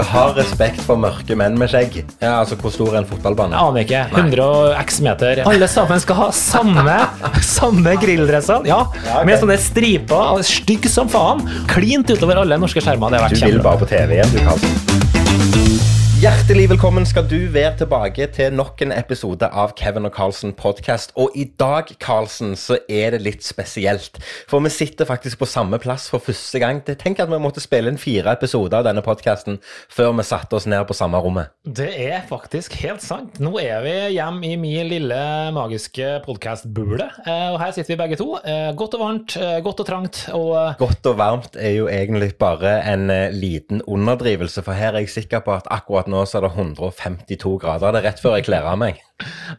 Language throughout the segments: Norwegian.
Dere har respekt for mørke menn med skjegg. Ja, altså Hvor stor er en fotballbane? Jeg aner ikke. 100 og x meter. Alle sammen skal ha samme, samme grilldresser. Ja, Ja, ok. med sånne striper. Stygg som faen. Klint utover alle norske skjermer. Det har Du vil bare på TV igjen, du, Karlsen. Hjertelig velkommen skal du være tilbake til nok en episode av Kevin og Carlsen podcast. Og i dag, Carlsen, så er det litt spesielt. For vi sitter faktisk på samme plass for første gang. Tenk at vi måtte spille inn fire episoder av denne podcasten før vi satte oss ned på samme rommet. Det er faktisk helt sant. Nå er vi hjemme i min lille magiske podkastbule. Og her sitter vi begge to. Eh, Godt og varmt, eh, godt og trangt. Og eh, Godt og varmt er jo egentlig bare en eh, liten underdrivelse, for her er jeg sikker på at akkurat nå så er det 152 grader. Det er rett før jeg kler av meg.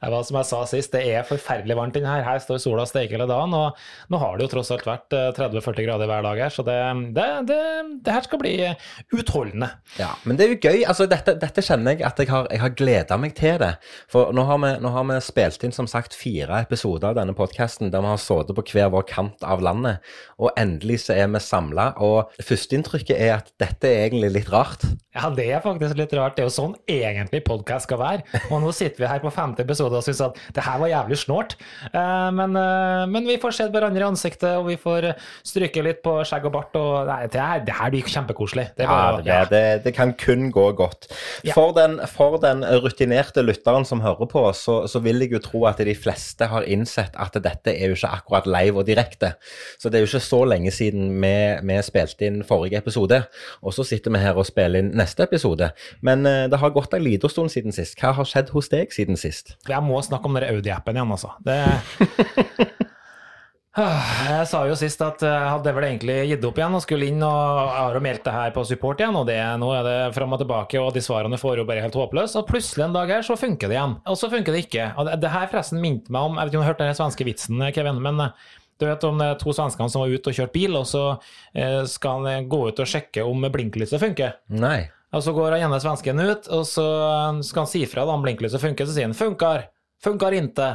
Det var som jeg sa sist, det er forferdelig varmt inne her. Her står sola og steker hele dagen, og nå har det jo tross alt vært eh, 30-40 grader hver dag her, så det, det, det, det her skal bli eh, utholdende. Ja, men det er jo gøy. altså Dette, dette kjenner jeg at jeg har, jeg har gleda meg til det. For nå har, vi, nå har vi spilt inn som sagt fire episoder av denne podkasten der vi har sittet på hver vår kant av landet. Og endelig så er vi samla. Og førsteinntrykket er at dette er egentlig litt rart. Ja, det er faktisk litt rart. Det er jo sånn egentlig podkast skal være. Og nå sitter vi her på femte episode og syntes at det her var jævlig snålt. Eh, Men, eh, men vi får sett hverandre i ansiktet, og vi får stryke litt på skjegg og bart. Og nei, det, her, det her blir kjempekoselig. Det, er Ja, det, det, det kan kun gå godt. For, den, for den rutinerte lytteren som hører på, så, så vil jeg jo tro at de fleste har innsett at dette er jo ikke akkurat live og direkte. Så det er jo ikke så lenge siden vi, vi spilte inn forrige episode, og så sitter vi her og spiller inn neste episode. Men eh, det har gått en liten stund siden sist. Hva har skjedd hos deg siden sist? Jeg må snakke om den Audi-appen igjen, altså. Det... Jeg sa jo sist at jeg hadde vel egentlig gitt opp igjen og skulle inn og har meldt det her på support igjen, og det, nå er det fram og tilbake, og de svarene får jo bare helt håpløse. Og plutselig en dag her så funker det igjen, og så funker det ikke. Og det, det her forresten minte meg om Jeg vet ikke om du har hørt den svenske vitsen, Kevin, men eh, du vet om det er to svenskene som var ute og kjørte bil, og så eh, skal han gå ut og sjekke om blinklyset funker. Nei. Og så går han ene svensken ut, og så skal han si fra da om blinklyset funker, så sier han 'funkar', 'funkar inte',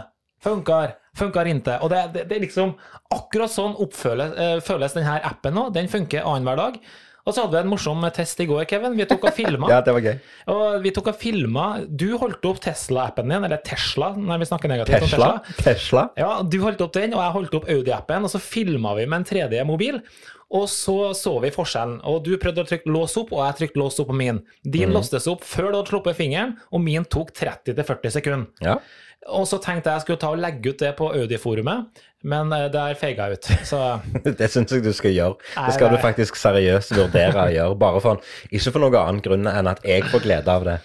'funkar', 'funkar inte'. Og det, det, det er liksom akkurat sånn oppføles, eh, føles denne appen nå. Den funker annenhver dag. Og så hadde vi en morsom test i går, Kevin. Vi tok og filma. Ja, det var gøy. Og vi tok og filma Du holdt opp Tesla-appen din, eller Tesla, når vi snakker negativt om Tesla? Tesla. Tesla? Ja, du holdt opp den, og jeg holdt opp Audi-appen, og så filma vi med en 3D-mobil. Og så så vi forskjellen. Og du prøvde å trykke lås opp, og jeg trykte lås opp på min. Din låstes opp før du hadde sluppet fingeren, og min tok 30-40 sekunder. Ja. Og så tenkte jeg jeg skulle ta og legge ut det på Audi-forumet, men eh, der feiga jeg ut. Så Det syns jeg du skal gjøre. Det skal du faktisk seriøst vurdere å gjøre. Bare for, ikke for noen annen grunn enn at jeg får glede av det.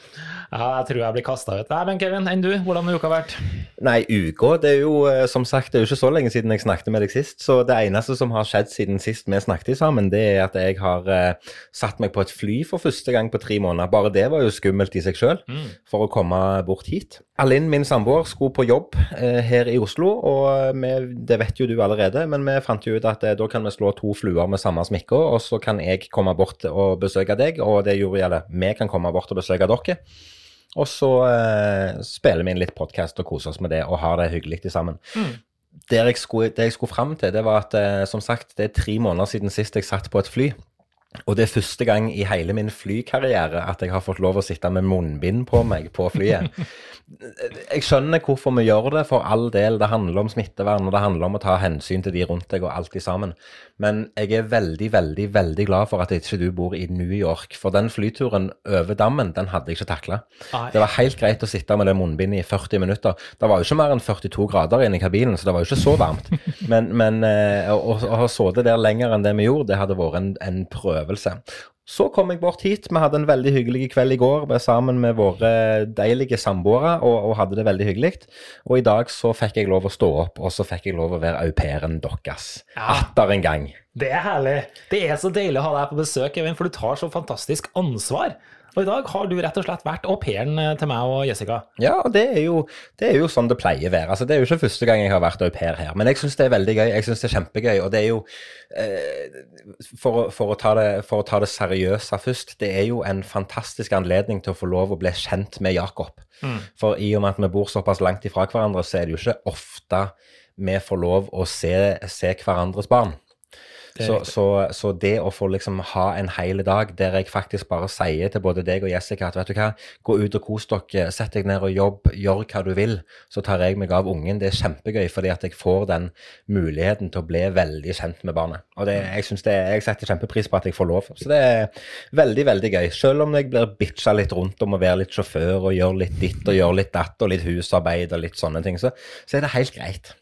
Ja, jeg tror jeg blir kasta ut. Nei, men Kevin, enn du? Hvordan har uka vært? Nei, uka Det er jo eh, som sagt, det er jo ikke så lenge siden jeg snakket med deg sist. Så det eneste som har skjedd siden sist vi snakket sammen, det er at jeg har uh, satt meg på et fly for første gang på tre måneder. Bare det var jo skummelt i seg sjøl, for å komme bort hit. Alinn, min samboer, skulle på jobb uh, her i Oslo, og vi, det vet jo du allerede, men vi fant jo ut at uh, da kan vi slå to fluer med samme smykke, og så kan jeg komme bort og besøke deg, og det gjorde gjelder. vi kan komme bort og besøke dere. Og så eh, spiller vi inn litt podkast og koser oss med det og har det hyggelig sammen. Der jeg skulle, det jeg skulle fram til, det var at eh, som sagt, det er tre måneder siden sist jeg satt på et fly. Og det er første gang i hele min flykarriere at jeg har fått lov å sitte med munnbind på meg på flyet. Jeg skjønner hvorfor vi gjør det, for all del. Det handler om smittevern, og det handler om å ta hensyn til de rundt deg og alt de sammen. Men jeg er veldig, veldig, veldig glad for at ikke du bor i New York. For den flyturen over dammen, den hadde jeg ikke takla. Det var helt greit å sitte med det munnbindet i 40 minutter. Det var jo ikke mer enn 42 grader inne i kabinen, så det var jo ikke så varmt. Men, men eh, å, å ha sittet der lenger enn det vi gjorde, det hadde vært en, en prøvelse. Så kom jeg bort hit. Vi hadde en veldig hyggelig kveld i går med- sammen med våre deilige samboere og, og hadde det veldig hyggelig. Og i dag så fikk jeg lov å stå opp, og så fikk jeg lov å være au pairen deres. Ja. Atter en gang. Det er herlig. Det er så deilig å ha deg på besøk, Kevin, for du tar så fantastisk ansvar. Og i dag har du rett og slett vært au pairen eh, til meg og Jessica. Ja, og det er, jo, det er jo sånn det pleier å være. Altså, det er jo ikke første gang jeg har vært au pair her, men jeg syns det er veldig gøy. Jeg synes det er kjempegøy, og det er jo eh, for, for, å ta det, for å ta det seriøse først, det er jo en fantastisk anledning til å få lov å bli kjent med Jakob. For i og med at vi bor såpass langt ifra hverandre, så er det jo ikke ofte vi får lov å se, se hverandres barn. Det Så, så, så det å få liksom ha en hel dag der jeg faktisk bare sier til både deg og Jessica at vet du hva, gå ut og kos dere, sett deg ned og jobb, gjør hva du vil, så tar jeg meg av ungen. Det er kjempegøy fordi at jeg får den muligheten til å bli veldig kjent med barnet. Og det, jeg, synes det, jeg setter kjempepris på at jeg får lov. Så det er veldig, veldig gøy. Selv om jeg blir bitcha litt rundt om å være litt sjåfør og gjøre litt ditt og gjøre litt datt og litt husarbeid og litt sånne ting, så, så er det helt greit.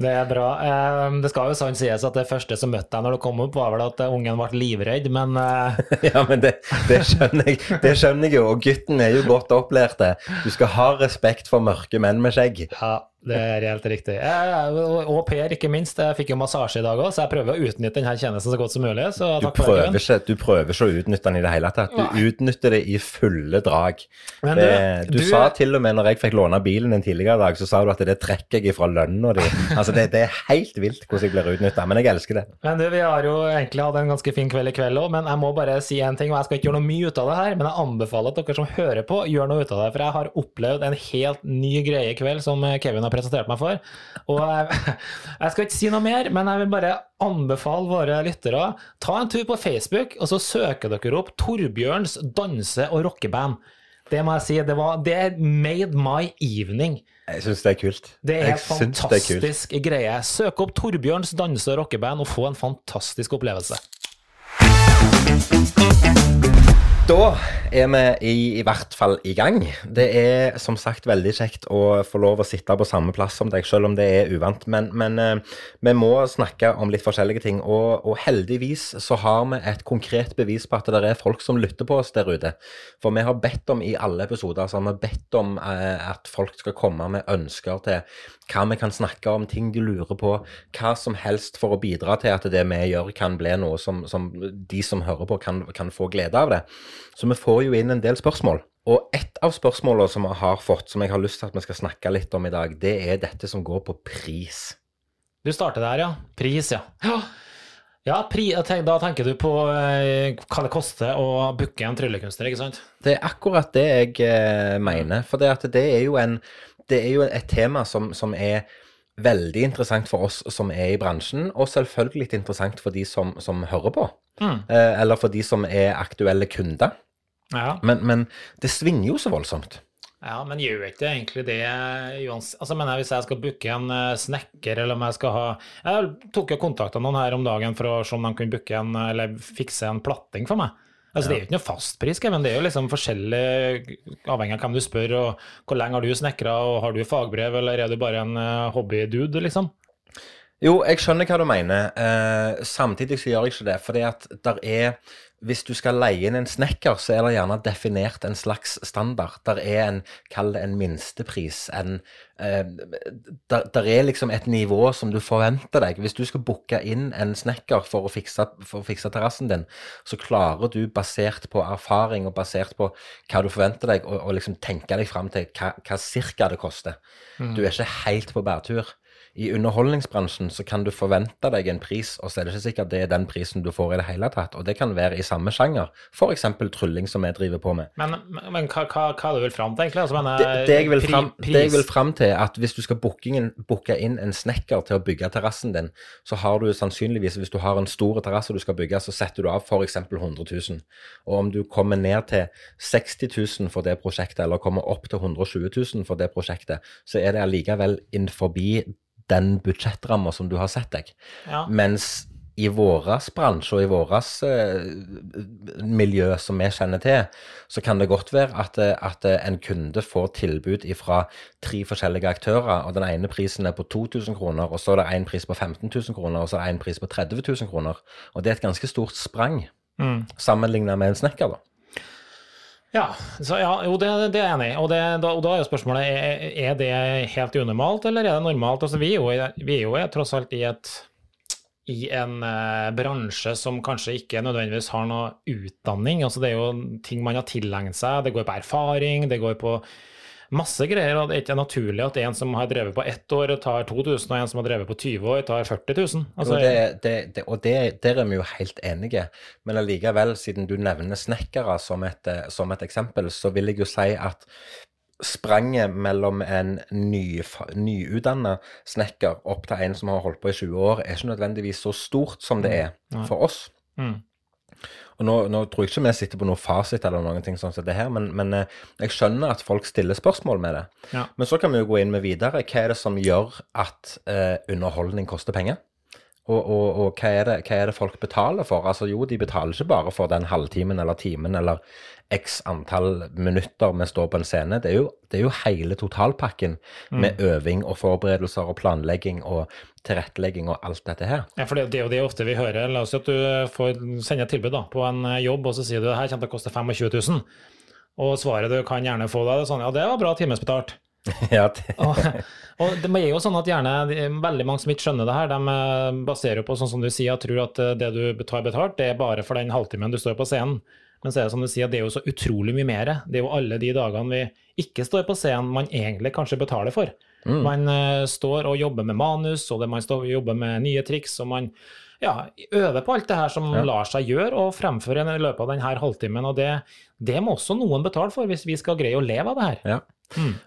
Det er bra. Eh, Det skal jo sant sies at det første som møtte deg når du kom opp, var vel at eh, ungen ble livredd, men eh, Ja, men det, det, skjønner jeg, det skjønner jeg jo, og gutten er jo godt opplærte. Du skal ha respekt for mørke menn med skjegg. ja, det er helt riktig. Og Per, ikke minst. Jeg fikk jo massasje i dag òg, så jeg prøver å utnytte denne tjenesten så godt som mulig. Så Du prøver, ikke, du prøver ikke å utnytte den i det hele tatt. Du Nei. utnytter det i fulle drag. Men Det, du- du, du- sa til og med når jeg fikk låne bilen din tidligere i dag, så sa du at det trekker jeg fra lønna di. Altså, det, det er helt vilt hvordan jeg blir utnytta, men jeg elsker det. Men du, vi har jo egentlig hatt en ganske fin kveld i kveld òg, men jeg må bare si en ting, og jeg skal ikke gjøre noe mye ut av det her, men jeg anbefaler at dere som hører på, gjør noe ut av det, for jeg har opplevd en helt ny greie i kveld som Kevin har presentert meg for. Og jeg, jeg skal ikke si noe mer, men jeg vil bare anbefale våre lyttere, ta en tur på Facebook, og så søker dere opp Torbjørns danse- og rockeband. Det må jeg si, det, var, det made my evening. Jeg syns det er kult. Det er en fantastisk er greie. Søk opp Torbjørns danse- og rockeband og få en fantastisk opplevelse. Da er vi i, i hvert fall i gang. Det er som sagt veldig kjekt å få lov å sitte på samme plass som deg, selv om det er uvant. Men, men eh, vi må snakke om litt forskjellige ting. Og, og heldigvis så har vi et konkret bevis på at det er folk som lytter på oss der ute. For vi har bedt om i alle episoder så har vi bedt om eh, at folk skal komme med ønsker til hva vi kan snakke om, ting de lurer på, hva som helst for å bidra til at det vi gjør kan bli noe som, som de som hører på kan, kan få glede av det. Så vi får jo inn en del spørsmål. Og et av spørsmålene som vi har fått, som jeg har lyst til at vi skal snakke litt om i dag, det er dette som går på pris. Du starter der, ja. Pris, ja. Ja, ja pri, tenk- da tenker du på eh, hva det koster å booke en tryllekunstner, ikke sant? Det er akkurat det jeg eh, mener. For det, at det, er jo en, det er jo et tema som, som er veldig interessant for oss som er i bransjen, og selvfølgelig interessant for de som, som hører på. Mm. Eh, eller for de som er aktuelle kunder. Ja. Men, men det svinger jo så voldsomt. ja, men gjør ikke det egentlig det Altså, mener jeg, hvis jeg skal booke en eh, snekker, eller om jeg skal ha Jeg tok jo kontakt med noen her om dagen for å se om de kunne booke en, eller fikse en platting for meg. Altså, Det er jo ikke noe fastpris, men Det er jo liksom forskjellig avhengig av hvem du spør, og hvor lenge har du snekra, og har du fagbrev, eller er du bare en eh, hobbydude, liksom? Jo, jeg skjønner hva du mener. Eh, samtidig så gjør jeg ikke det. Fordi at der er Hvis du skal leie inn en snekker, så er det gjerne definert en slags standard. Der er en, kall det en minstepris. En eh, der, der er liksom et nivå som du forventer deg. Hvis du skal booke inn en snekker for å fikse, for å fikse terrassen din, så klarer du, basert på erfaring og basert på hva du forventer deg, å liksom tenke deg fram til hva, hva cirka det koster. Du er ikke helt på bærtur. I underholdningsbransjen så kan du forvente deg en pris, og så er det ikke sikkert det er den prisen du får i det hele tatt. Og det kan være i samme sjanger. F.eks. trylling, som jeg driver på med. Men, men, hva, hva, hva er du vil fram til, egentlig? Altså, mener, Det, det, jeg vil pri- fram, det jeg vil fram til, at hvis du skal booke inn en snekker til å bygge terrassen din, så har du sannsynligvis, hvis du har en stor terrasse du skal bygge, så setter du av f.eks. 100 000. Og om du kommer ned til 60 000 for det prosjektet, eller kommer opp til 120 000 for det prosjektet, så er det allikevel innenfor den budsjettramma som du har sett deg. Ja. Mens i våres bransje og i våres eh, miljø som vi kjenner til, så kan det godt være at, eh, at eh, en kunde får tilbud fra tre forskjellige aktører, og den ene prisen er på 2000 kroner, og så er det en pris på 15 000 kroner, og så er det en pris på 30 000 kroner. Og det er et ganske stort sprang Mm. sammenlignet med en snekker, da. Ja, ja, jo, det, det er jeg enig i. Og, og da er jo spørsmålet er, er det helt unormalt, eller er det normalt? Altså, vi er jo, vi er jo tross alt i, et, i en eh, bransje som kanskje ikke nødvendigvis har noe utdanning. Altså, det er jo ting man har tilegnet seg. Det går på erfaring, det går på masse greier. Og det er ikke naturlig at en som har drevet på ett år, tar 2000, og en som har drevet på 20 år, tar 40 000. Altså, Jo, det, det, det, og det, der er vi jo helt enige. Men allikevel, siden du nevner snekkere som et, eh, som et eksempel, så vil jeg jo si at spranget mellom en ny, nyutdanna snekker opp til en som har holdt på i 20 år, er ikke nødvendigvis så stort som det er for oss. Mm. Og nå, nå tror jeg ikke vi sitter på noe fasit eller noen ting sånn som det her, men, men eh, jeg skjønner at folk stiller spørsmål med det. Ja. Men så kan vi jo gå inn med videre. Hva er det som gjør at eh, underholdning koster penger? Og, og, og hva, er det, hva er det folk betaler for? Altså Jo, de betaler ikke bare for den halvtimen eller timen eller x antall minutter vi står på en scene. Det er jo, det er jo hele totalpakken med øving og forberedelser og planlegging og tilrettelegging og alt dette her. Ja, for det, det er jo det ofte vi hører. La oss si at du får sende et tilbud da, på en eh, jobb, og så sier du det her kommer til å koste 25 000. Og svaret du kan gjerne få da, det er sånn ja, det var bra timesbetalt. ja, det, Og, og det er jo sånn at gjerne veldig mange som ikke skjønner det her, de eh, baserer jo på sånn som du sier, tror at eh, det du tar betalt, det er bare for den halvtimen du står på scenen. Men så er det som du sier, det er jo så utrolig mye mer. Det er jo alle de dagene vi ikke står på scenen man egentlig kanskje betaler for. Man uh, står og jobber med manus, og det, man står og jobber med nye triks, og man ja, øver på alt det her som lar seg gjøre, og fremføre i løpet av denne halvtimen. Og det, det må også noen betale for, hvis vi skal greie å leve av det her. ja.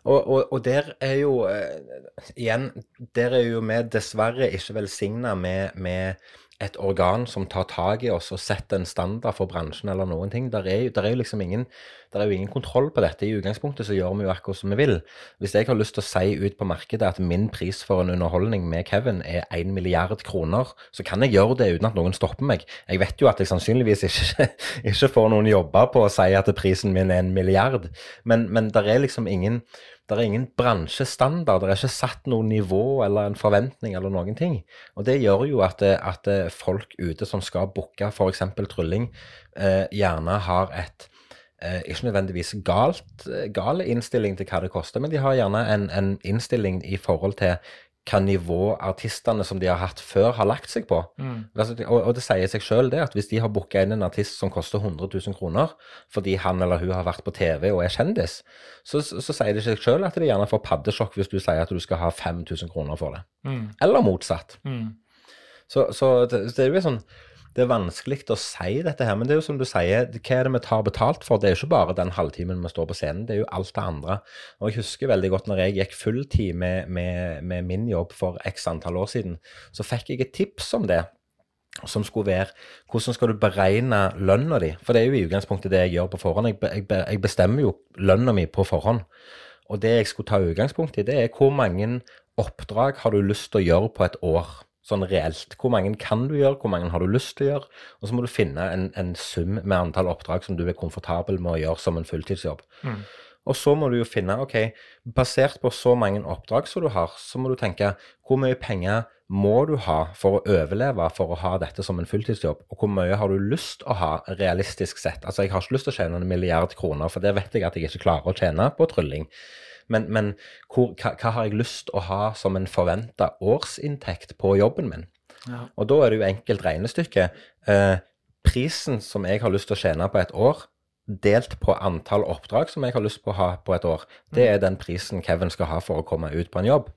Og, og, og der er jo uh, Igjen, der er jo vi dessverre ikke velsigna med, med et organ som tar tak i oss og setter en standard for bransjen eller noen ting. Der er, der er jo liksom ingen, der er jo ingen kontroll på dette. I utgangspunktet så gjør vi jo akkurat som vi vil. Hvis jeg har lyst til å si ut på markedet at min pris for en underholdning med Kevin er 1 milliard kroner, så kan jeg gjøre det uten at noen stopper meg. Jeg vet jo at jeg sannsynligvis ikke, ikke får noen jobber på å si at prisen min er en milliard, men, men der er liksom ingen det er ingen bransjestandard, det er ikke satt noe nivå eller en forventning eller noen ting. Og det gjør jo at, eh, at eh, folk ute som skal booke f.eks. trylling, eh, gjerne har et eh, ikke nødvendigvis galt, gal innstilling til hva det koster, men de har gjerne en, en innstilling i forhold til hva nivå artistene som de har hatt før, har lagt seg på. Mm. og, og det sier seg sjøl det, at hvis de har booka inn en artist som koster 100 000 kroner, fordi han eller hun har vært på TV og er kjendis, så, så, så sier det seg sjøl at de gjerne får paddesjokk hvis du sier at du skal ha 5000 kroner for det. Mm. Eller motsatt. Mm. Så, så det, det er jo sånn det er vanskelig å si dette her, men det er jo som du sier, hva er det vi tar betalt for? Det er jo ikke bare den halvtimen vi står på scenen, det er jo alt det andre. Og jeg husker veldig godt når jeg gikk fulltid med, med, med min jobb for x antall år siden, så fikk jeg et tips om det. Som skulle være hvordan skal du beregne lønna di? For det er jo i utgangspunktet det jeg gjør på forhånd. Jeg, bestemmer jo lønna mi på forhånd. Og det jeg skulle ta utgangspunkt i, det er hvor mange oppdrag har du lyst til å gjøre på et år? Sånn reelt. Hvor mange kan du gjøre, hvor mange har du lyst til å gjøre? Og så må du finne en, en sum med antall oppdrag som du er komfortabel med å gjøre som en fulltidsjobb. Og så må du jo finne, ok, basert på så mange oppdrag som du har, så må du tenke hvor mye penger må du ha for å overleve for å ha dette som en fulltidsjobb, og hvor mye har du lyst å ha realistisk sett? Altså, jeg har ikke lyst til å tjene en milliard kroner, for det vet jeg at jeg ikke klarer å tjene på trylling. Men, men hvor, hva, hva har jeg lyst å ha som en forventa årsinntekt på jobben min? Ja. Og da er det jo enkelt regnestykke. Eh, prisen som jeg har lyst til å tjene på et år, delt på antall oppdrag som jeg har lyst på å ha på et år, det er den prisen Kevin skal ha for å komme ut på en jobb.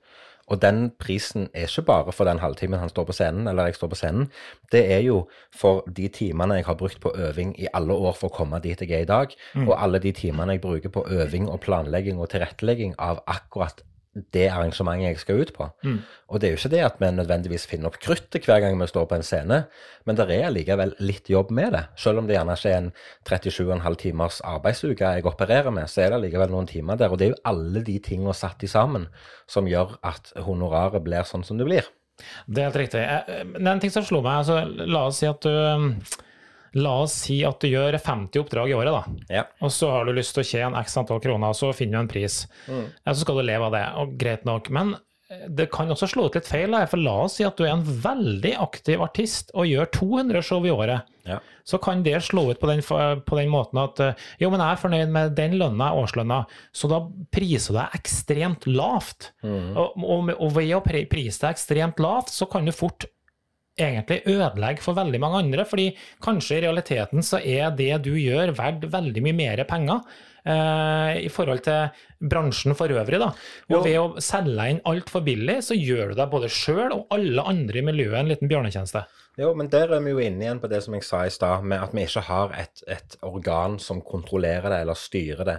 Og den prisen er ikke bare for den halvtimen han står på scenen, eller jeg står på scenen. Det er jo for de timene jeg har brukt på øving i alle år for å komme dit jeg er i dag, og alle de timene jeg bruker på øving og planlegging og tilrettelegging av akkurat det arrangementet jeg skal ut på. Og det er jo ikke det at vi nødvendigvis finner opp kruttet hver gang vi står på en scene, men det er allikevel litt jobb med det. Selv om det gjerne ikke er en 37,5 timers arbeidsuke jeg opererer med, så er det allikevel noen timer der. Og det er jo alle de tingene satt i sammen som gjør at honoraret blir sånn som det blir. Det er helt riktig. Eh, det er en ting som slo meg. Altså, la oss si at du La oss si at du gjør 50 oppdrag i året, da. Ja. Og så har du lyst til å tjene x antall kroner, og så finner du en pris. Ja, så skal du leve av det, og greit nok. Men eh, det kan også slå ut litt feil, for la oss si at du er en veldig aktiv artist og gjør 200 show i året. Ja. Så kan det slå ut på den, på den måten at eh, jo, men jeg er fornøyd med den lønna, årslønna, så da priser du deg ekstremt lavt. Og, og, og ved å prise deg ekstremt lavt, så kan du fort egentlig ødelegge for veldig mange andre, fordi kanskje i realiteten så er det du gjør verdt veldig mye mer penger eh, i forhold til bransjen for øvrig. da. Og Jo. ved å selge inn altfor billig, så gjør du deg både sjøl og alle andre i miljøet en liten bjørnetjeneste. Jo, men der er vi jo inne igjen på det som jeg sa i stad, med at vi ikke har et, et, organ som kontrollerer det eller styrer det.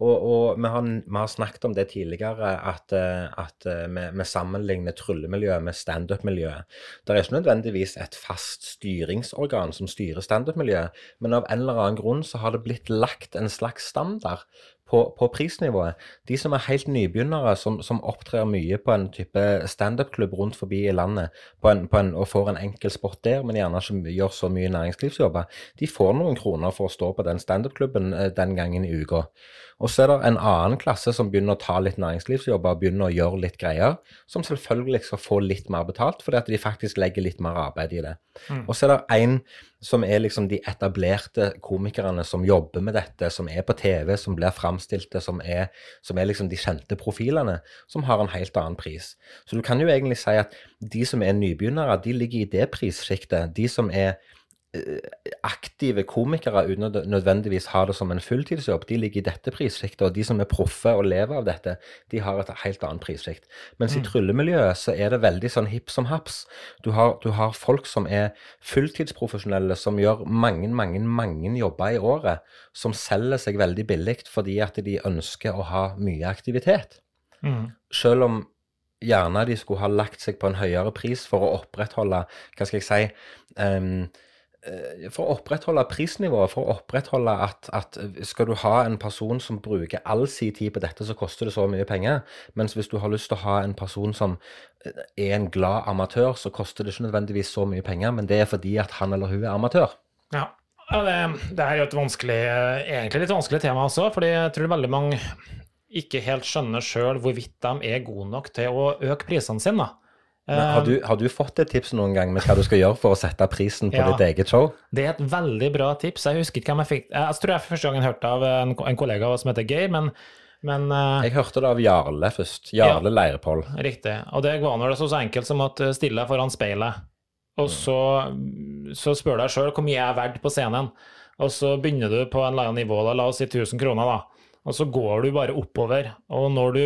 Og, og vi, har, vi, har, snakket om det tidligere, at, eh, at eh, vi, vi, sammenligner tryllemiljøet med standup-miljøet. Det er ikke nødvendigvis et fast styringsorgan som styrer standup-miljøet, men av en eller annen grunn så har det blitt lagt en slags standard på, på, prisnivået. De som er helt nybegynnere, som, som opptrer mye på en type standup-klubb rundt forbi i landet, på en, på en, og får en enkel sport der, men gjerne ikke gjør så mye næringslivsjobber, de får noen kroner for å stå på den standup-klubben eh, den gangen i uka. Og så er det en annen klasse som begynner å ta litt næringslivsjobber, og begynner å gjøre litt greier, som selvfølgelig skal få litt mer betalt, fordi at de faktisk legger litt mer arbeid i det. Mm. Og så er det en som er liksom de etablerte komikerne som jobber med dette, som er på TV, som blir framstilte, som er, som er liksom de kjente profilene, som har en helt annen pris. Så du kan jo egentlig si at de som er nybegynnere, de ligger i det prissjiktet. De som er aktive komikere uten å nødvendigvis ha det som en fulltidsjobb, de ligger i dette prissjiktet. Og de som er proffe og lever av dette, de har et helt annet prissjikt. Mens mm. i tryllemiljøet så er det veldig sånn hipp som haps. Du har, du har folk som er fulltidsprofesjonelle, som gjør mange, mange, mange jobber i året, som selger seg veldig billig fordi at de ønsker å ha mye aktivitet. Mm. Selv om gjerne de skulle ha lagt seg på en høyere pris for å opprettholde, hva skal jeg si um, Eh, for å opprettholde prisnivået, for å opprettholde at, at, skal du ha en person som bruker all sin tid på dette, så koster det så mye penger. Mens hvis du har lyst til å ha en person som eh, er en glad amatør, så koster det ikke nødvendigvis så mye penger, men det er fordi at han eller hun er amatør. Ja, ja det, det, er jo et vanskelig, egentlig litt vanskelig tema også, fordi jeg tror veldig mange ikke helt skjønner sjøl hvorvidt de er gode nok til å øke prisene sine. Har du, har, du, fått et tips noen gang med hva du skal gjøre for å sette prisen på ja, ditt eget show? Det er et veldig bra tips. Jeg husker ikke hvem jeg fikk Jeg tror jeg første gangen hørte av en, en kollega som heter Geir, men, men uh, Jeg hørte det av Jarle først. Jarle ja, Leirpoll. Riktig. Og det var nå så, så enkelt som at eh, stille deg foran speilet, og så, så spør du deg sjøl hvor mye jeg er verdt på scenen. Og så begynner du på en eller annen nivå, da, la oss si 1000 kroner, da. Og så går du bare oppover. Og når du,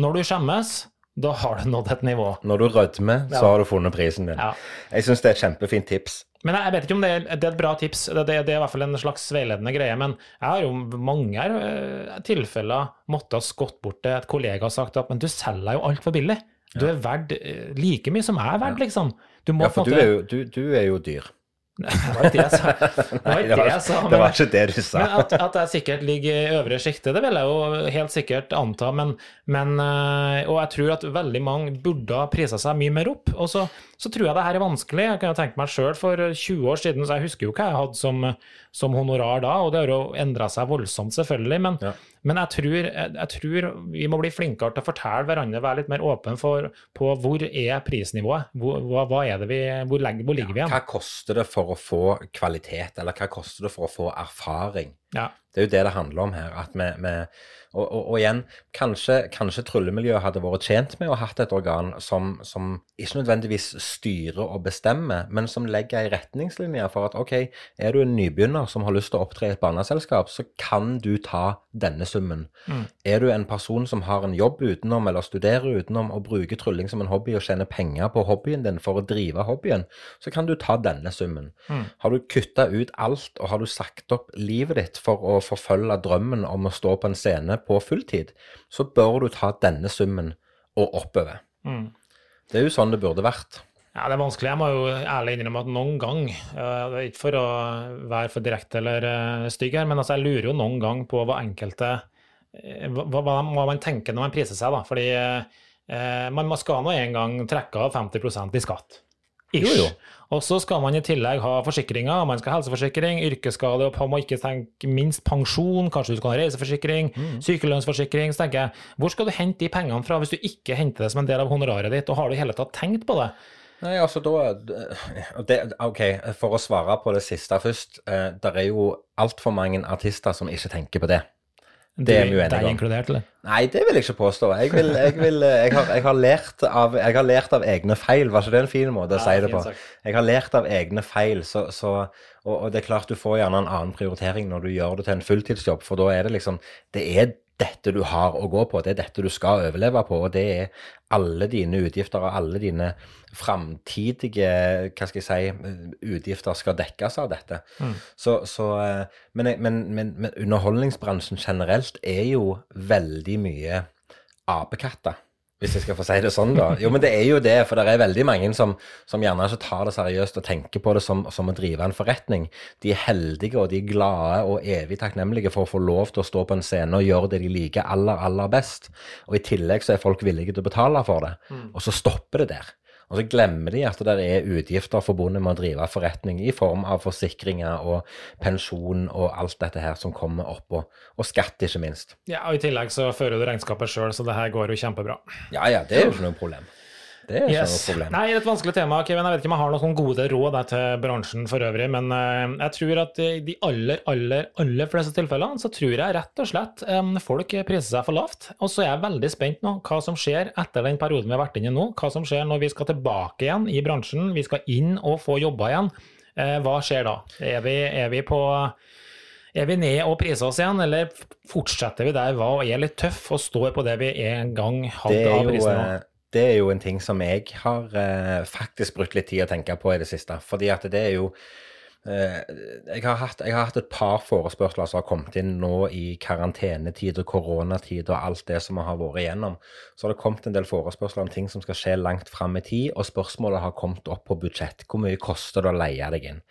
når du skjemmes da har du nådd et nivå. Når du rødmer, så har du funnet prisen din. Ja. Jeg syns det er et kjempefint tips. Men jeg vet ikke om det er, det er et bra tips, det, det, det, er i hvert fall en slags veiledende greie. Men jeg har jo mange uh, tilfeller måttet ha skått bort til et kollega og sagt at men du selger jo altfor billig. Du er verdt uh, like mye som jeg er verdt, liksom. ja, for du er, jo, du, du er jo dyr. Det var ikke det jeg sa. Det var, ikke det Men, det var ikke det du sa. Men at, at jeg sikkert ligger i øvre sjiktet, det vil jeg jo helt sikkert anta. Men, men, eh, og jeg tror at veldig mange burde ha prisa seg mye mer opp. Og så, så, tror jeg det her er vanskelig. Jeg kan jo tenke meg sjøl for 20 år siden, så jeg husker jo hva jeg hadde som, som honorar da, og det har jo endra seg voldsomt, selvfølgelig. Men, ja. men jeg, tror, jeg, jeg, tror, vi må bli flinkere til å fortelle hverandre, være litt mer åpne for, på hvor er prisnivået? Hvor, hva, hva er det vi, hvor, hvor ligger vi igjen? Hva koster det for å få kvalitet, eller hva koster det for å få erfaring? Ja. Det er jo det det handler om her. at vi, vi og, og, og, igjen, kanskje, kanskje tryllemiljøet hadde vært tjent med å ha hatt et organ som, som, ikke nødvendigvis styrer og bestemmer, men som legger ei retningslinje for at OK, er du en nybegynner som har lyst til å opptre i et barneselskap, så kan du ta denne summen. Mm. Er du en person som har en jobb utenom, eller studerer utenom, og bruker trylling som en hobby og tjener penger på hobbyen din for å drive hobbyen, så kan du ta denne summen. Mm. Har du kutta ut alt, og har du sagt opp livet ditt for å forfølge drømmen om å stå på en scene på fulltid, så bør du ta denne summen og oppover. Mm. Det er jo sånn det burde vært. Ja, Det er vanskelig. Jeg må jo ærlig innrømme at noen gang, uh, er ikke for å være for direkte eller uh, stygg her, men altså jeg lurer jo noen gang på hva enkelte uh, hva, hva, hva, man tenker når man priser seg. da, fordi man skal nå en gang trekke av 50% i skatt. Ish. Jo, jo. Og så skal man i tillegg ha forsikringer. Man skal ha helseforsikring, yrkesskade og må ikke tenke minst pensjon. Kanskje du skal ha reiseforsikring, mm. sykelønnsforsikring. Så tenker jeg, hvor skal du hente de pengene fra hvis du ikke henter det som en del av honoraret ditt, og har du i hele tatt tenkt på det? Nei, altså da det, OK, for å svare på det siste først. Eh, det er jo altfor mange artister som ikke tenker på det. Det er vi uenige om. inkludert, eller? Nei, det vil jeg ikke påstå. Jeg, vil, jeg, vil, jeg, har, jeg, har av, jeg, har, lært av, egne feil. Var ikke det en fin måte å ja, si det på? Jeg har lært av egne feil, så, så, og, og, det er klart du får gjerne en annen prioritering når du gjør det til en fulltidsjobb, for da er det liksom Det er dette du har å gå på, det er dette du skal overleve på, og det er alle dine utgifter og alle dine framtidige hva skal jeg si, utgifter skal dekkes av dette. Mm. Så, så, eh, men, men, men, men underholdningsbransjen generelt er jo veldig mye apekatter. Hvis jeg skal få si det sånn, da. Jo, men det er jo det, for det er veldig mange som, som gjerne ikke tar det seriøst og tenker på det som, som å drive en forretning. De er heldige og de er glade og evig takknemlige for å få lov til å stå på en scene og gjøre det de liker aller, aller best. Og i tillegg så er folk villige til å betale for det. Og så stopper det der. Og så glemmer de at det er utgifter forbundet med å drive forretning i form av forsikringer og pensjon og alt dette her som kommer oppå. Og skatt, ikke minst. Ja, og I tillegg så fører du regnskapet sjøl, så det her går jo kjempebra. Ja ja, det er jo ikke noe problem. Det er ikke Yes. noe problem. Nei, et vanskelig tema, Kevin. Jeg vet ikke om jeg har noen gode råd der til bransjen for øvrig, men eh, jeg tror at i de aller, aller, aller fleste tilfellene så tror jeg rett og slett eh, folk priser seg for lavt. Og så er jeg veldig spent nå hva som skjer etter den perioden vi har vært inne i nå. Hva som skjer når vi skal tilbake igjen i bransjen, vi skal inn og få jobba igjen. Eh, Hva skjer da? Er vi, er vi på er vi ned og priser oss igjen, eller fortsetter vi der vi er litt tøff og står på det vi en gang hadde av eh, det er jo en ting som jeg har eh, faktisk brukt litt tid å tenke på i det siste. Fordi at det er jo eh, jeg, har hatt, jeg har hatt et par forespørsler som har kommet inn nå i karantenetid og koronatid og alt det som vi har vært igjennom. Så har det kommet en del forespørsler om ting som skal skje langt fram i tid, og spørsmålet har kommet opp på budsjett. Hvor mye koster det å leie deg inn?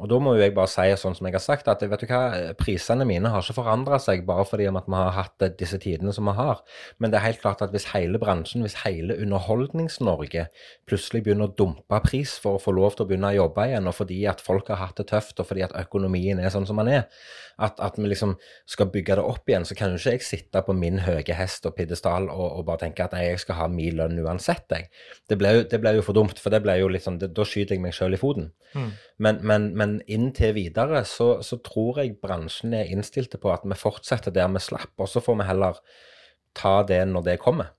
Og da må jo jeg bare si sånn som jeg har sagt, at vet du hva, prisene mine har ikke forandra seg bare fordi om at vi har hatt disse tidene som vi har. Men det er helt klart at hvis hele bransjen, hvis hele Underholdnings-Norge plutselig begynner å dumpe pris for å få lov til å begynne å jobbe igjen, og fordi at folk har hatt det tøft, og fordi at økonomien er sånn som den er, at, at vi liksom skal bygge det opp igjen, så kan jo ikke jeg sitte på min høye hest og pidestall og, og bare tenke at jeg skal ha min lønn uansett, jeg. Det ble, jo, jo for dumt, for det blir jo litt sånn, det, da skyter jeg meg sjøl i foten. Men, men, men inntil videre så, så tror jeg bransjen er innstilte på at vi fortsetter der vi slapp, og så får vi heller ta det når det kommer.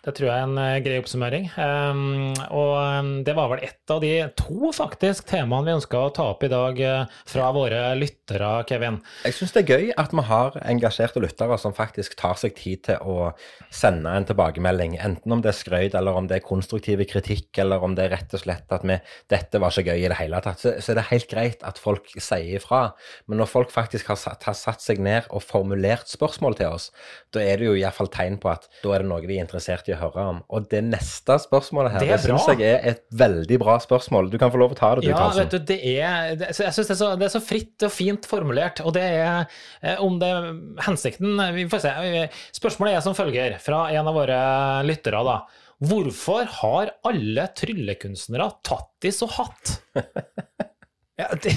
Det tror jeg er en eh, grei oppsummering. Um, og um, det var vel ett av de to faktisk temaene vi ønska å ta opp i dag eh, fra våre lyttere, Kevin. Jeg syns det er gøy at vi har engasjerte lyttere som faktisk tar seg tid til å sende en tilbakemelding, enten om det er skrøyt, eller om det er konstruktive kritikk, eller om det er rett og slett at vi, dette var så gøy i det hele tatt. Så, så er det helt greit at folk sier ifra. Men når folk faktisk har satt, har satt seg ned og formulert spørsmål til oss, da er det jo iallfall tegn på at da er det noe de er interessert i å høre om. Og det neste spørsmålet her, Det det, er syns jeg er et veldig bra spørsmål. Du kan få lov å ta det, du, Ja, Karlsen. vet du, det er det, Jeg syns det, er så- det er så fritt og fint formulert, og det er eh, om det hensikten Vi får se. Spørsmålet er som følger, fra en av våre lyttere, da. Hvorfor har alle tryllekunstnere tattis og hatt? Ja, det,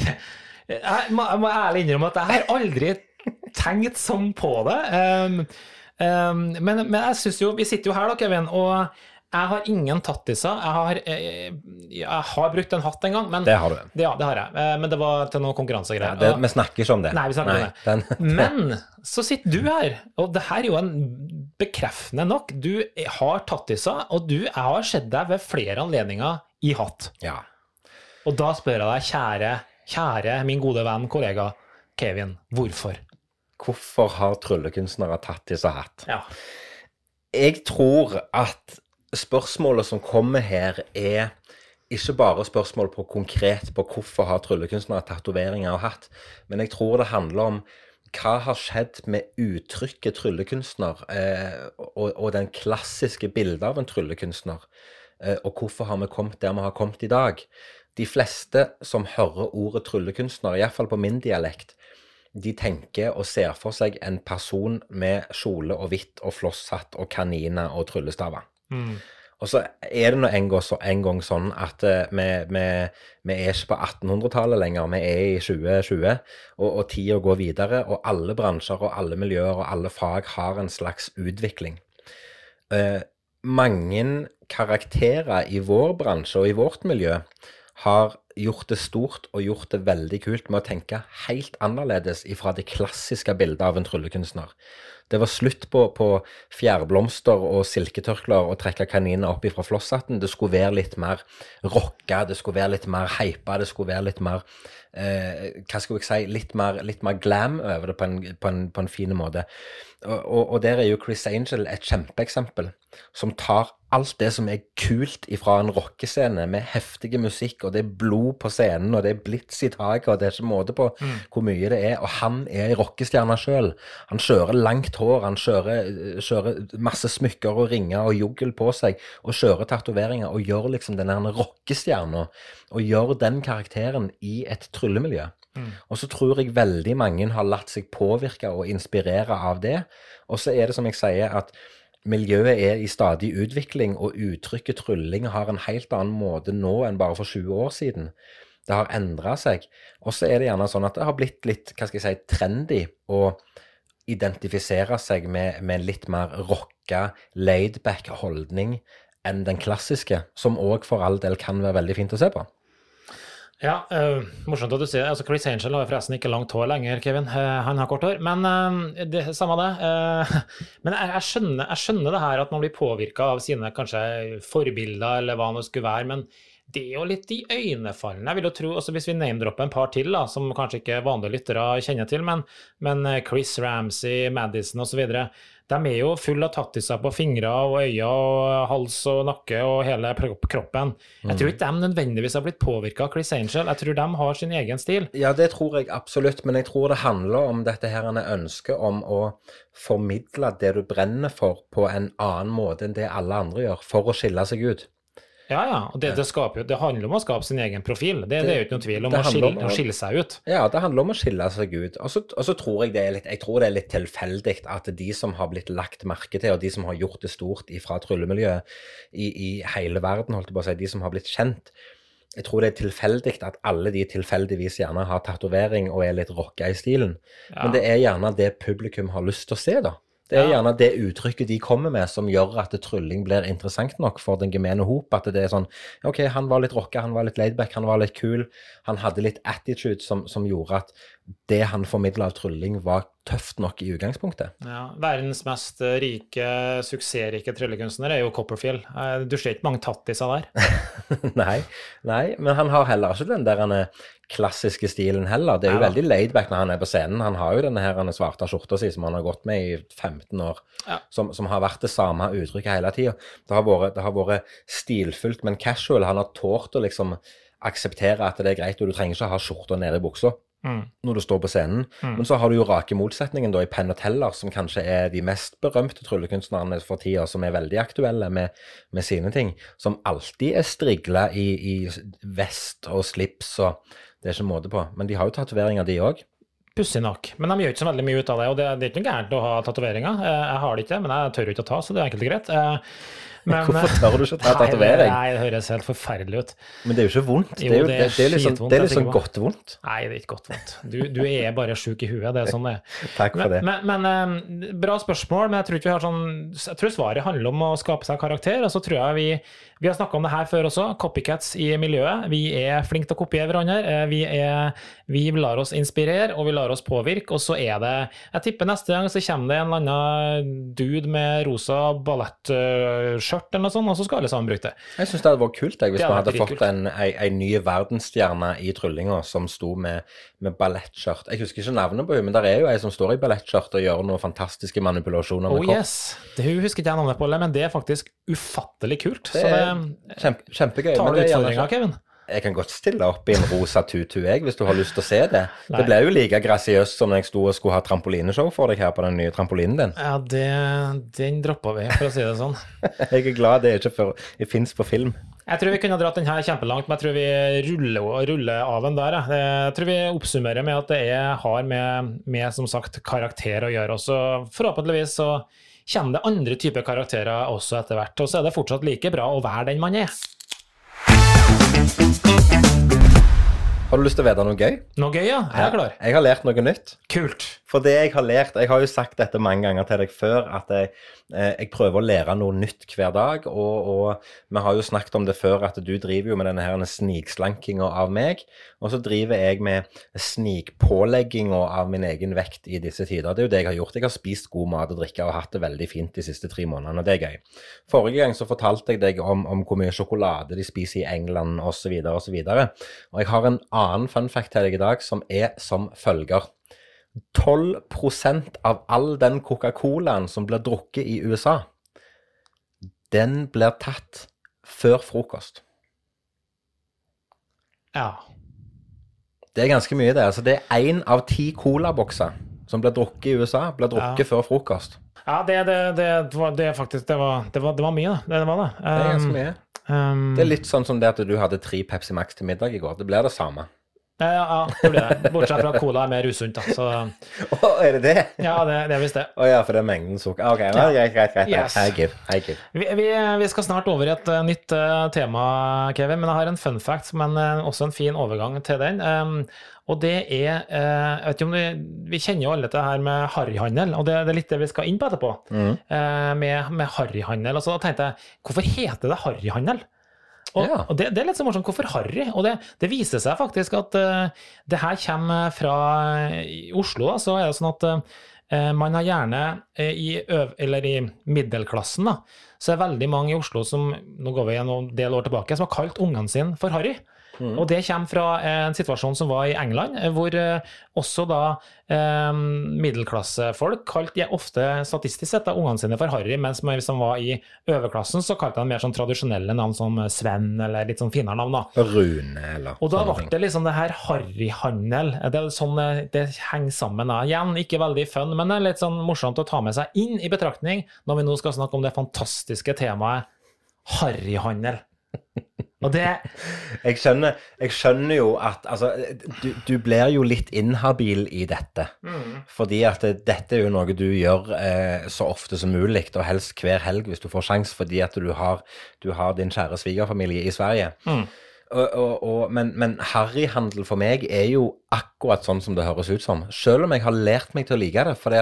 jeg, må, jeg må ærlig innrømme at jeg har aldri tenkt sånn på det. Um, um, men, men jeg syns jo Vi sitter jo her, da, Kevin, og jeg har ingen tattiser. Jeg har, jeg, jeg har brukt en hatt en gang, men Det har du. ja, det har jeg. Eh, Men det var til noen konkurransegreier. Ja, vi snakker ikke om det. Nei, vi snakker om den, Men så sitter du her, og det her er jo en bekreftende nok. Du har tattiser, og du, jeg har sett deg ved flere anledninger i hatt. ja. Og da spør jeg deg, kjære, kjære min gode venn, kollega Kevin, hvorfor? Hvorfor har tryllekunstnere tattis og hatt? Ja. Jeg tror at spørsmålet som kommer her, er ikke bare spørsmål på konkret på hvorfor har tryllekunstnere tatoveringer og hatt, men jeg tror det handler om hva har skjedd med uttrykket tryllekunstner, eh, og, og den klassiske bildet av en tryllekunstner, eh, og hvorfor har vi kommet der vi har kommet i dag? De fleste som hører ordet tryllekunstner, iallfall på min dialekt, de tenker og ser for seg en person med kjole og hvitt og flosshatt og kaniner og tryllestaver. Mm. Og så er det nå en, en gang sånn at eh, vi, vi, vi er ikke på 1800-tallet lenger, vi er i 2020, og, og tida går videre, og alle bransjer og alle miljøer og alle fag har en slags utvikling. Eh, mange karakterer i vår bransje og i vårt miljø har gjort det stort og gjort det veldig kult med å tenke helt annerledes ifra det klassiske bildet av en tryllekunstner. Det var slutt på, på fjærblomster og silketørklær og trekke kaniner opp ifra flosshatten. Det skulle være litt mer rocka, det skulle være litt mer hypa, det skulle være litt mer eh, Hva skal jeg si litt mer, litt mer glam over det på en, på en, på en fin måte. Og, og, der er jo Chris Angel et kjempeeksempel, som tar alt det som er kult ifra en rockescene, med heftig musikk, og det er blod på scenen, og det er blits i taket, og det er ikke måte på mm. hvor mye det er. Og han er ei rockestjerne sjøl. Han kjører langt hår, han kjører, kjører, masse smykker og ringer og juggel på seg, og kjører tatoveringer, og gjør liksom den rockestjerna, og gjør den karakteren i et tryllemiljø. Mm. Og så tror jeg veldig mange har latt seg påvirke og inspirere av det. Og så er det som jeg sier, at miljøet er i stadig utvikling, og uttrykket trylling har en helt annen måte nå enn bare for 20 år siden. Det har endra seg. Og så er det gjerne sånn at det har blitt litt hva skal jeg si, trendy å identifisere seg med, med litt mer rocka, laidback holdning enn den klassiske, som òg for all del kan være veldig fint å se på. Ja, uh, morsomt at du sier det. altså Chris Angel har forresten ikke langt hår lenger, Kevin. Uh, han har kort hår. Men uh, det, samme det. men jeg, jeg, skjønner, jeg, skjønner, det her at man blir påvirka av sine kanskje forbilder, eller hva det skulle være. men det er jo litt iøynefallende. Jeg vil jo tro, også Hvis vi name-dropper en par til, da, som kanskje ikke vanlige lyttere kjenner til, men, men Chris Ramsey, Madison osv. De er jo fulle av tattiser på fingre og øyne og hals og nakke og hele kroppen. Jeg tror mm. ikke de nødvendigvis har blitt påvirka av Chris Angel. Jeg tror de har sin egen stil. Ja, det tror jeg absolutt, men jeg tror det handler om dette her en ønske om å formidle det du brenner for, på en annen måte enn det alle andre gjør, for å skille seg ut. Ja, ja. Og det, det, skaper, det, handler om å skape sin egen profil. Det, det er jo ikke noe tvil om, å skille, om å skille, seg ut. Ja, det handler om å skille seg ut. Og så tror jeg det er litt, jeg tror det er litt tilfeldig at de som har blitt lagt merke til, og de som har gjort det stort fra tryllemiljøet i, i, hele verden, holdt jeg på å si, de som har blitt kjent, jeg tror det er tilfeldig at alle de tilfeldigvis gjerne har tatovering og er litt rocka i stilen. Ja. Men det er gjerne det publikum har lyst til å se, da. Det er gjerne det uttrykket de kommer med som gjør at trylling blir interessant nok for den gemene hop. At det er sånn OK, han var litt rocka, han var litt laidback, han var litt kul. Han hadde litt attitude som, som gjorde at det han formidla av trylling, var tøft nok i utgangspunktet. Ja, Verdens mest rike, suksessrike tryllekunstner er jo Copperfield. Eh, du ser ikke mange tattiser der? nei, nei, men han har heller ikke den der klassiske stilen heller. Det er jo ja, veldig laidback når han er på scenen. Han har jo denne her svarte skjorta si som han har gått med i 15 år, ja. som, som, har vært det samme uttrykket hele tida. Det, det, har vært stilfullt, men casual. Han har tålt å liksom akseptere at det er greit, og du trenger ikke ha skjorta nede i buksa mm. når du står på scenen. Mm. Men så har du jo rake motsetningen da i Penn og Teller, som kanskje er de mest berømte tryllekunstnerne for tida, som er veldig aktuelle med, med sine ting. Som alltid er strigla i, i, vest og slips og Det er ikke måte på. Men de har jo tatoveringer, de òg. Pussig nok. Men de gjør ikke så veldig mye ut av det. Og det, det er ikke noe gærent å ha tatoveringer. Eh, jeg har det ikke, men jeg tør ikke å ta, så det er enkelt og greit. Eh, men, Hvorfor tør du ikke ta tatovering? Nei, det høres helt forferdelig ut. Men det er jo ikke vondt. Jo, det er jo det er, det er det er liksom godt vondt. Nei, det er ikke godt vondt. Du, du er bare sjuk i huet. Det er sånn det er. Takk for men, det. Men, men, eh, bra spørsmål. Men jeg tror ikke vi har sånn Jeg tror svaret handler om å skape seg karakter. Og så tror jeg vi vi har snakka om det her før også, copycats i miljøet. Vi er flinke til å kopiere hverandre. Eh, vi, er, vi lar oss inspirere, og vi lar oss påvirke. Og så er det Jeg tipper neste gang så kommer det en eller annen dude med rosa ballettskjørt eller noe sånt, og så skal alle sammen bruke det. Jeg syns det hadde vært kult jeg, hvis vi hadde fått en, en, en ny verdensstjerne i tryllinga som sto med, med ballettskjørt. Jeg husker ikke navnet på henne, men der er jo ei som står i ballettskjørt og gjør noen fantastiske manipulasjoner med oh, kropp. Yes. Det husker ikke jeg navnet på, men det er faktisk ufattelig kult. Det er kjempe, kjempegøy. Tar du utfordringa, Kevin? Jeg kan godt stille opp i en rosa tutu, jeg, hvis du har lyst til å se det. Nei. Det ble jo like grasiøst som når jeg sto og skulle ha trampolineshow for deg her på den nye trampolinen din. Ja, det, den droppa vi, for å si det sånn. jeg er glad det er ikke fins på film. Jeg tror vi kunne dratt den her kjempelangt, men jeg tror vi ruller, ruller av den der. Jeg tror vi oppsummerer med at det er, har med, med som sagt karakter å gjøre. også. forhåpentligvis så kommer det andre typer karakterer også etter hvert. Og så er det fortsatt like bra å være den man er. Har du lyst til å vite noe gøy? Noe gøy, ja. Jeg er klar. Jeg har lært noe nytt. Kult. For det jeg har lært Jeg har jo sagt dette mange ganger til deg før, at jeg, eh, jeg prøver å lære noe nytt hver dag. Og, og, vi har jo snakket om det før, at du driver jo med denne her snikslankinga av meg. Og så driver jeg med snikpålegginga av min egen vekt i disse tider. Det er jo det jeg har gjort. Jeg har spist god mat og drikke og hatt det veldig fint de siste tre månedene, og det er gøy. Forrige gang så fortalte jeg deg om, om hvor mye sjokolade de spiser i England osv. osv. Og, og jeg har en annen fun fact til deg i dag som er som følger. 12% av all den Coca-Colaen som blir drukket i USA, den blir tatt før frokost. Ja. Det er ganske mye, det. Altså, det er én av ti colabokser som blir drukket i USA, blir drukket Ja. før frokost. Ja, det, det, det, var, det faktisk det var, det, var, det var mye, da. Det var det. Det er ganske mye. Um, Det er litt sånn som det at du hadde tre Pepsi Max til middag i går. Det blir det samme. Ja, ja, det blir det. Bortsett fra at cola er mer usunt, da. Så Oh, er det det? ja, det, det er visst det. Å ja, for det er mengden sukker. OK, ja, greit, greit. greit. Yes. I give. I give. Vi, vi, vi skal snart over i et eh, nytt eh, tema, Kevin, men jeg har en fun fact, men eh, også en fin overgang til den. Um, og det er jeg vet ikke om Vi, Vi kjenner jo alle til det her med harryhandel, og det, det er litt det vi skal inn på etterpå. Mm. med, med harryhandel. Og så da tenkte jeg, hvorfor heter det harryhandel? Og, Ja. og det, det er litt så morsomt. Hvorfor harry? Og det, det viser seg faktisk at uh, det her kommer fra i Oslo. Da, så er det sånn at uh, man har gjerne eh, i, øv, eller i middelklassen da, så er veldig mange i Oslo som nå går vi en del år tilbake, som har kalt ungene sine for Harry. Og det kommer fra en situasjon som var i England, eh, hvor eh, også da eh, middelklassefolk kalte ofte statistisk sett da, ungene sine for Harry, mens hvis de var i overklassen, så kalte de mer sånn tradisjonelle navn som Sven, eller litt sånn finere navn. da. Rune, eller Og da ble det liksom det her harryhandel. Det er sånn eh, det henger sammen. da. Igjen, ikke veldig fun, men det er litt sånn morsomt å ta med seg inn i betraktning når vi nå skal snakke om det fantastiske temaet harryhandel. Og det Jeg skjønner, jeg skjønner jo at altså, du, du blir jo litt inhabil i dette. Fordi at det, dette er jo noe du gjør eh, så ofte som mulig, og helst hver helg hvis du får sjans, fordi at du har, du har din kjære svigerfamilie i Sverige. Mm. Og, og, og, men, men harryhandel for meg er jo akkurat sånn som det høres ut som. Selv om jeg har lært meg til å like det. For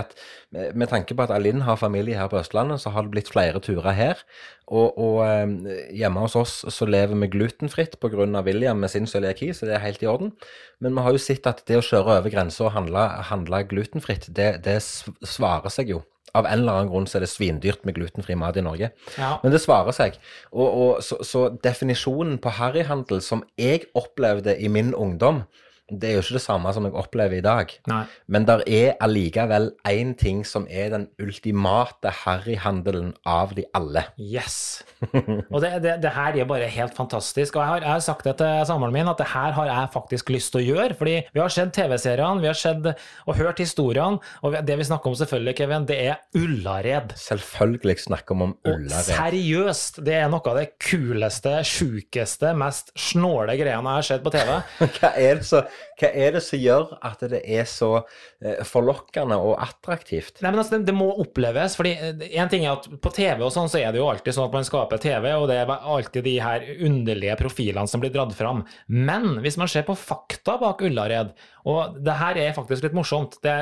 med tanke på at Alinn har familie her på Østlandet, så har det blitt flere turer her. Og, og eh, hjemme hos oss så lever vi glutenfritt pga. William med sin cøliaki, så det er helt i orden. Men vi har jo sett at det å kjøre over grensa og handle, handle glutenfritt, det, det svarer seg jo. Av en eller annen grunn så er det svindyrt med glutenfri mat i Norge. Ja. Men det svarer seg. Og, og så, så definisjonen på harryhandel som jeg opplevde i min ungdom, det er jo ikke det samme som jeg opplever i dag. Nei. Men der er allikevel én ting som er den ultimate harryhandelen av de alle. Yes. Og det, det, det her er bare helt fantastisk. Og jeg har, jeg har sagt det til samboeren min, at det her har jeg faktisk lyst til å gjøre. Fordi vi har sett TV-seriene, vi har sett og hørt historiene, og det vi snakker om selvfølgelig, Kevin, det er Ullared. Selvfølgelig snakker vi om Ullared. Og seriøst, det er noe av det kuleste, sjukeste, mest snåle greiene jeg har sett på TV. Hva er, det så, hva er det som gjør at det er så eh, forlokkende og attraktivt? Nei, men altså, det, det må oppleves. fordi eh, en ting er at På TV og sånn, så er det jo alltid sånn at man skaper TV, og det er alltid de her underlige profilene som blir dratt fram. Men hvis man ser på fakta bak Ullared, og det her er faktisk litt morsomt det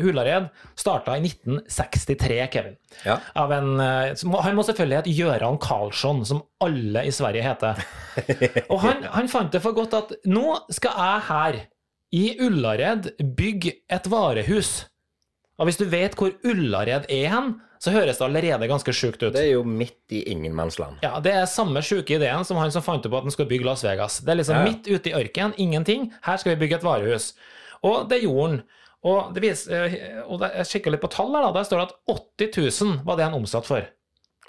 Ullared starta i 1963, Kevin. Ja. Av en, eh, han må selvfølgelig hete Gøran Karlsson, som alle i Sverige heter. Og han, han fant det for godt at nå skal jeg her i Ullared bygge et varehus. Og hvis du vet hvor Ullared er hen, så høres det allerede ganske sjukt ut. Det er jo midt i ingenmannsland. Ja, Det er samme sjuke ideen som han som fant opp at han skulle bygge Las Vegas. Det er liksom Ja, midt ute i ørkenen, ingenting. Her skal vi bygge et varehus. Og det gjorde han. Og, det viser, eh, og jeg kikker litt på tall her, da. Der står det at 80 000 var det han omsatt for.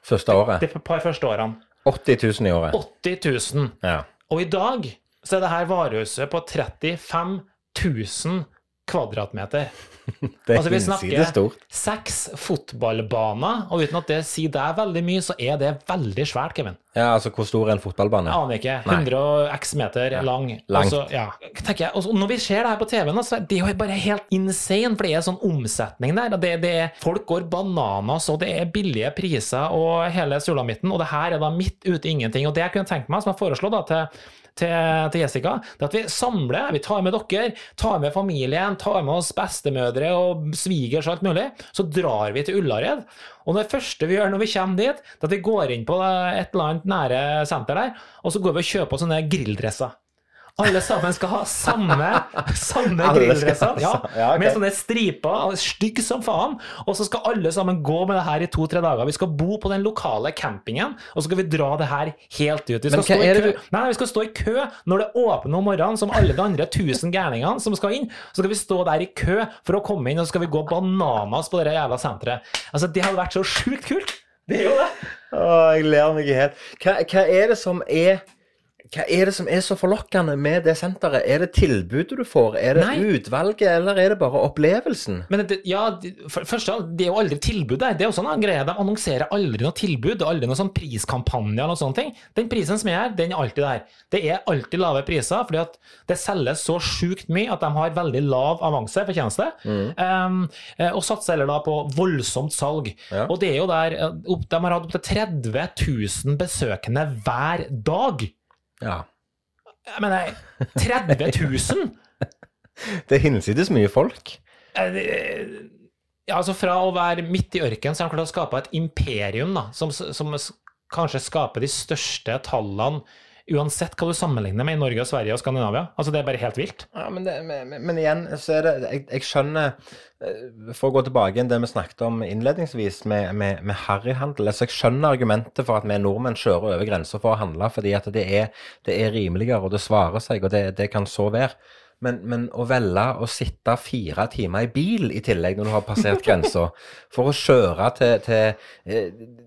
Første året. De par første årene. 80 000 i året. 80 000. Ja. Og i dag så er det her varehuset på 35 000 kvadratmeter. Det er Altså, vi snakker seks fotballbaner, og uten at det sier deg veldig mye, så er det veldig svært, Kevin. Ja, altså hvor stor er en fotballbane? Jeg aner ikke. 100 og x meter lang. Langt. Altså, ja. jeg, altså, når vi ser det her på TV-en, så er det jo bare helt insane, for det er sånn omsetning der. Det, det er, folk går bananas, og det er billige priser og hele sulamitten, og det her er da midt ute i ingenting. Og det jeg kunne tenkt meg, som jeg foreslo da til til, til Jessica, det at vi samler, vi tar med dere, tar med familien, tar med oss bestemødre og svigers og alt mulig. Så drar vi til Ullared. Og det første vi gjør når vi kommer dit, det er at vi går inn på et eller annet nære senter der, og så går vi og kjøper oss sånne grilldresser. Alle sammen skal ha samme, samme grilldresser. Ja, ja, ok. Med sånne striper, stygg som faen. Og så skal alle sammen gå med det her i to-tre dager. Vi skal bo på den lokale campingen, og så skal vi dra det her helt ut. Vi skal, stå i, kø. Nei, nei, vi skal stå i kø når det åpner om morgenen, som alle de andre tusen gærningene som skal inn. Så skal vi stå der i kø for å komme inn, og så skal vi gå bananas på det jævla senteret. Altså, det hadde vært så sjukt kult. Det er jo det. Åh, jeg ler meg i hjel. Hva, hva er det som er hva er det som er så forlokkende med det senteret? Er det tilbudet du får? Er det Nei. utvalget, eller er det bare opplevelsen? Men det, ja, først for, først, det er jo aldri tilbud der. Det er jo sånn greie. De annonserer aldri noe tilbud. Aldri noen sånn priskampanje eller noe sånne ting. Den prisen som er her, den er alltid der. Det er alltid lave priser, fordi at det selges så sjukt mye at de har veldig lav avanse for tjeneste. Um, eh, og satser heller da på voldsomt salg. Ja. Og det er jo der eh, De har hatt opptil 30 000 besøkende hver dag. Ja. Jeg mener, 30 000! Det er hinsides mye folk. Eh, Ja, altså Fra å være midt i ørkenen, så har de klart å skape et imperium da, som, som kanskje skaper de største tallene, uansett hva du sammenligner med i Norge, og Sverige og Skandinavia. Altså Det er bare helt vilt. Ja, men, det, men, men- igjen, så er det Jeg, jeg skjønner eh, For å gå tilbake igjen det vi snakket om innledningsvis med, med, med harryhandel. Altså, jeg skjønner argumentet for at vi nordmenn kjører over grensa for å handle, fordi at det er, det er rimeligere, og det svarer seg, og det, det kan så være. Men, men å velge å sitte fire timer i bil i tillegg når du har passert grensa, for å kjøre til, til eh,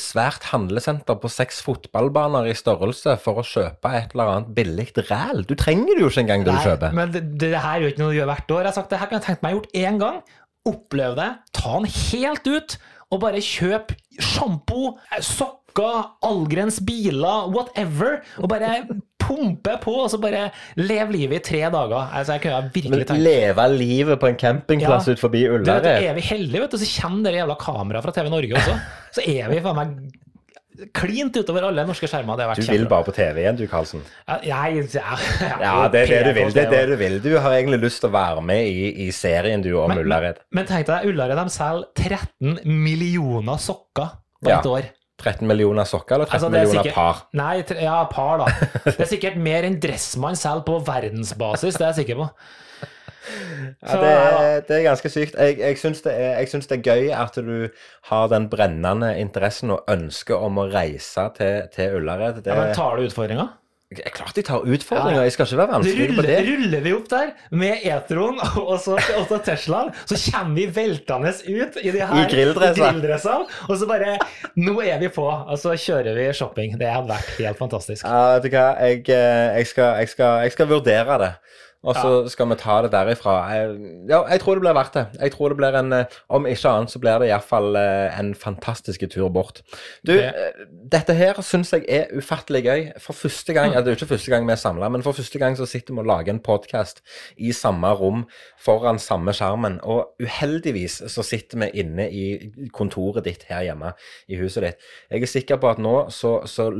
svært handlesenter på seks fotballbaner i størrelse for å kjøpe et eller annet billig ræl. Du trenger det jo ikke engang det du kjøper. Men det, det her er jo ikke noe du gjør hvert år. Jeg har sagt det her kan jeg tenkt meg gjort én gang. Oppleve det, ta den helt ut, og bare kjøp sjampo, sokker, allgrens biler, whatever, og bare pumpe på, og så bare lev livet i tre dager. Altså, jeg kunne virkelig Men tenkt leve livet på en campingplass Ja. ut forbi Ullared er vi heldige, vet du, så kommer det jævla kameraet fra TV Norge også. Så er vi faen meg klint utover alle norske skjermer. Det har vært Du vil kjempebra. bare på TV igjen, du, Karlsen. Ja, jeg, ja, Ja, det er det du vil. Det er det du vil. Du har egentlig lyst til å være med i, i serien, du, om Ullared. Men tenk deg, Ullared de selger 13 millioner sokker på et år. 13 millioner sokker eller 13 Altså, er millioner sikkert- par? Nei, ja, par, da. Det er sikkert mer enn Dressmann selger på verdensbasis, det er jeg sikker på. Ja, det, er, det er ganske sykt. Jeg, jeg syns det, det er gøy at du har den brennende interessen og ønsket om å reise til, til Ullared. Det, Ja, men tar du utfordringa? Det er klart de tar utfordringer. Jeg skal ikke være vanskelig på det. ruller vi opp der med E-tron og så, og Teslaen, så kommer vi veltende ut i de her grilldressene, og så bare Nå er vi på, og så kjører vi shopping. Det hadde vært helt fantastisk. Ja, vet du hva, jeg, eh, jeg, skal, jeg, skal, jeg skal vurdere det. Og så skal vi ta det derifra. Jeg, ja, jeg tror det blir verdt det. Jeg tror det blir en, eh, Om ikke annet så blir det iallfall en fantastisk tur bort. Du, Det- eh, dette her syns jeg er ufattelig gøy. For første gang, eller det er ikke første gang vi er samla, men for første gang så sitter vi og lager en podkast i samme rom foran samme skjermen. Og uheldigvis så sitter vi inne i kontoret ditt her hjemme i huset ditt. Jeg er sikker på at nå så, så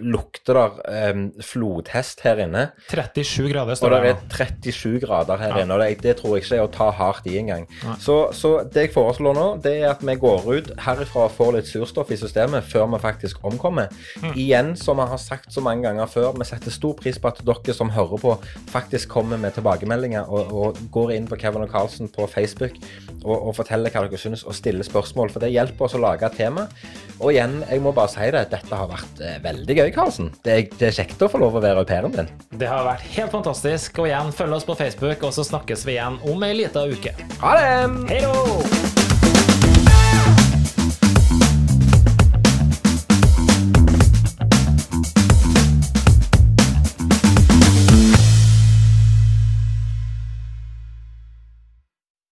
lukter det um, flodhest her inne. 37 grader står det nå. 37 grader her inne, og det, det tror jeg ikke er å ta hardt i engang. Så, så det jeg foreslår nå, det er at vi går ut herifra og får litt surstoff i systemet før vi faktisk omkommer. Mm. Igjen, som vi har sagt så mange ganger før, vi setter stor pris på at dere som hører på, faktisk kommer med tilbakemeldinger og, og går inn på Kevin og Carlsen på Facebook og, og forteller hva dere synes, og stiller spørsmål. For det hjelper oss å lage et tema. Og igjen, jeg må bare si det, dette har vært eh, veldig gøy, Carlsen. Det, det er kjekt å få lov å være au pairen din. Det har vært helt fantastisk. Og igjen, følg oss på Facebook, og så snakkes vi igjen om ei lita uke. Ha det! Hei då!